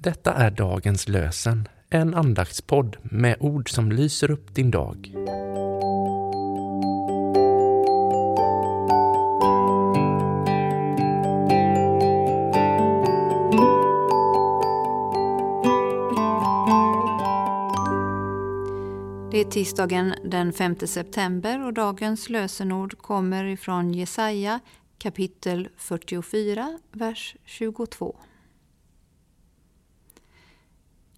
Detta är dagens lösen, en andaktspodd med ord som lyser upp din dag. Det är tisdagen den 5 september och dagens lösenord kommer ifrån Jesaja kapitel 44, vers 22.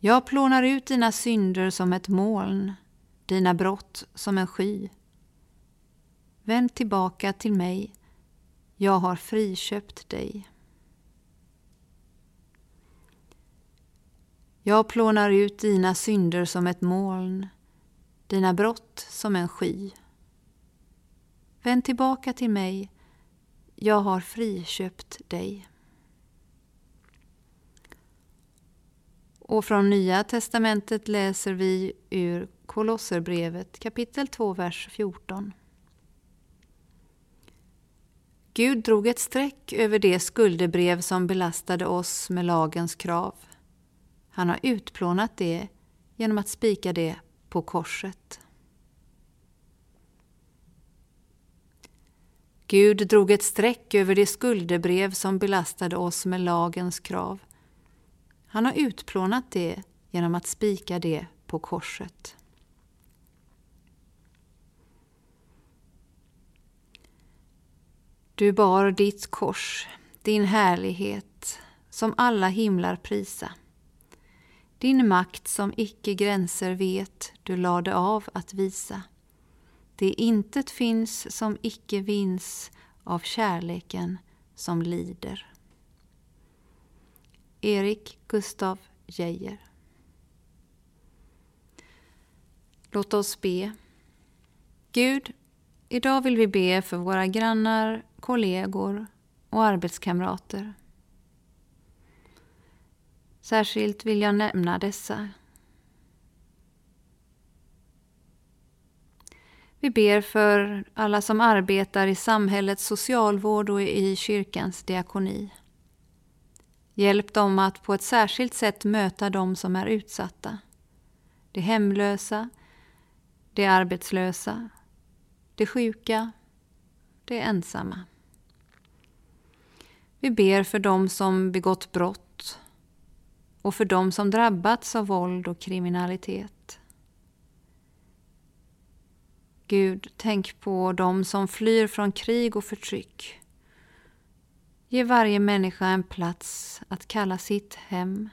Jag plånar ut dina synder som ett moln, dina brott som en sky. Vänd tillbaka till mig, jag har friköpt dig. Jag plånar ut dina synder som ett moln, dina brott som en sky. Vänd tillbaka till mig, jag har friköpt dig. Och från Nya testamentet läser vi ur Kolosserbrevet kapitel 2, vers 14. Gud drog ett streck över det skuldebrev som belastade oss med lagens krav. Han har utplånat det genom att spika det på korset. Gud drog ett streck över det skuldebrev som belastade oss med lagens krav. Han har utplånat det genom att spika det på korset. Du bar ditt kors, din härlighet, som alla himlar prisa. Din makt som icke gränser vet du lade av att visa. Det intet finns som icke vins av kärleken som lider. Erik Gustav Geijer Låt oss be. Gud, idag vill vi be för våra grannar, kollegor och arbetskamrater. Särskilt vill jag nämna dessa. Vi ber för alla som arbetar i samhällets socialvård och i kyrkans diakoni. Hjälp dem att på ett särskilt sätt möta de som är utsatta. De hemlösa, de arbetslösa, de sjuka, de ensamma. Vi ber för dem som begått brott och för dem som drabbats av våld och kriminalitet. Gud, tänk på dem som flyr från krig och förtryck Ge varje människa en plats att kalla sitt hem.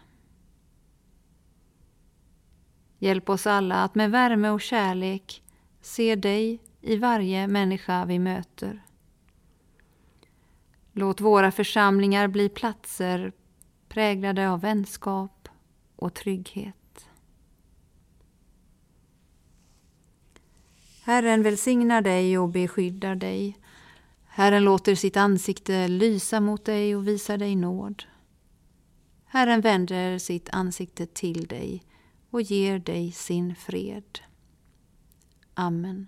Hjälp oss alla att med värme och kärlek se dig i varje människa vi möter. Låt våra församlingar bli platser präglade av vänskap och trygghet. Herren välsignar dig och beskyddar dig. Herren låter sitt ansikte lysa mot dig och visar dig nåd. Herren vänder sitt ansikte till dig och ger dig sin fred. Amen.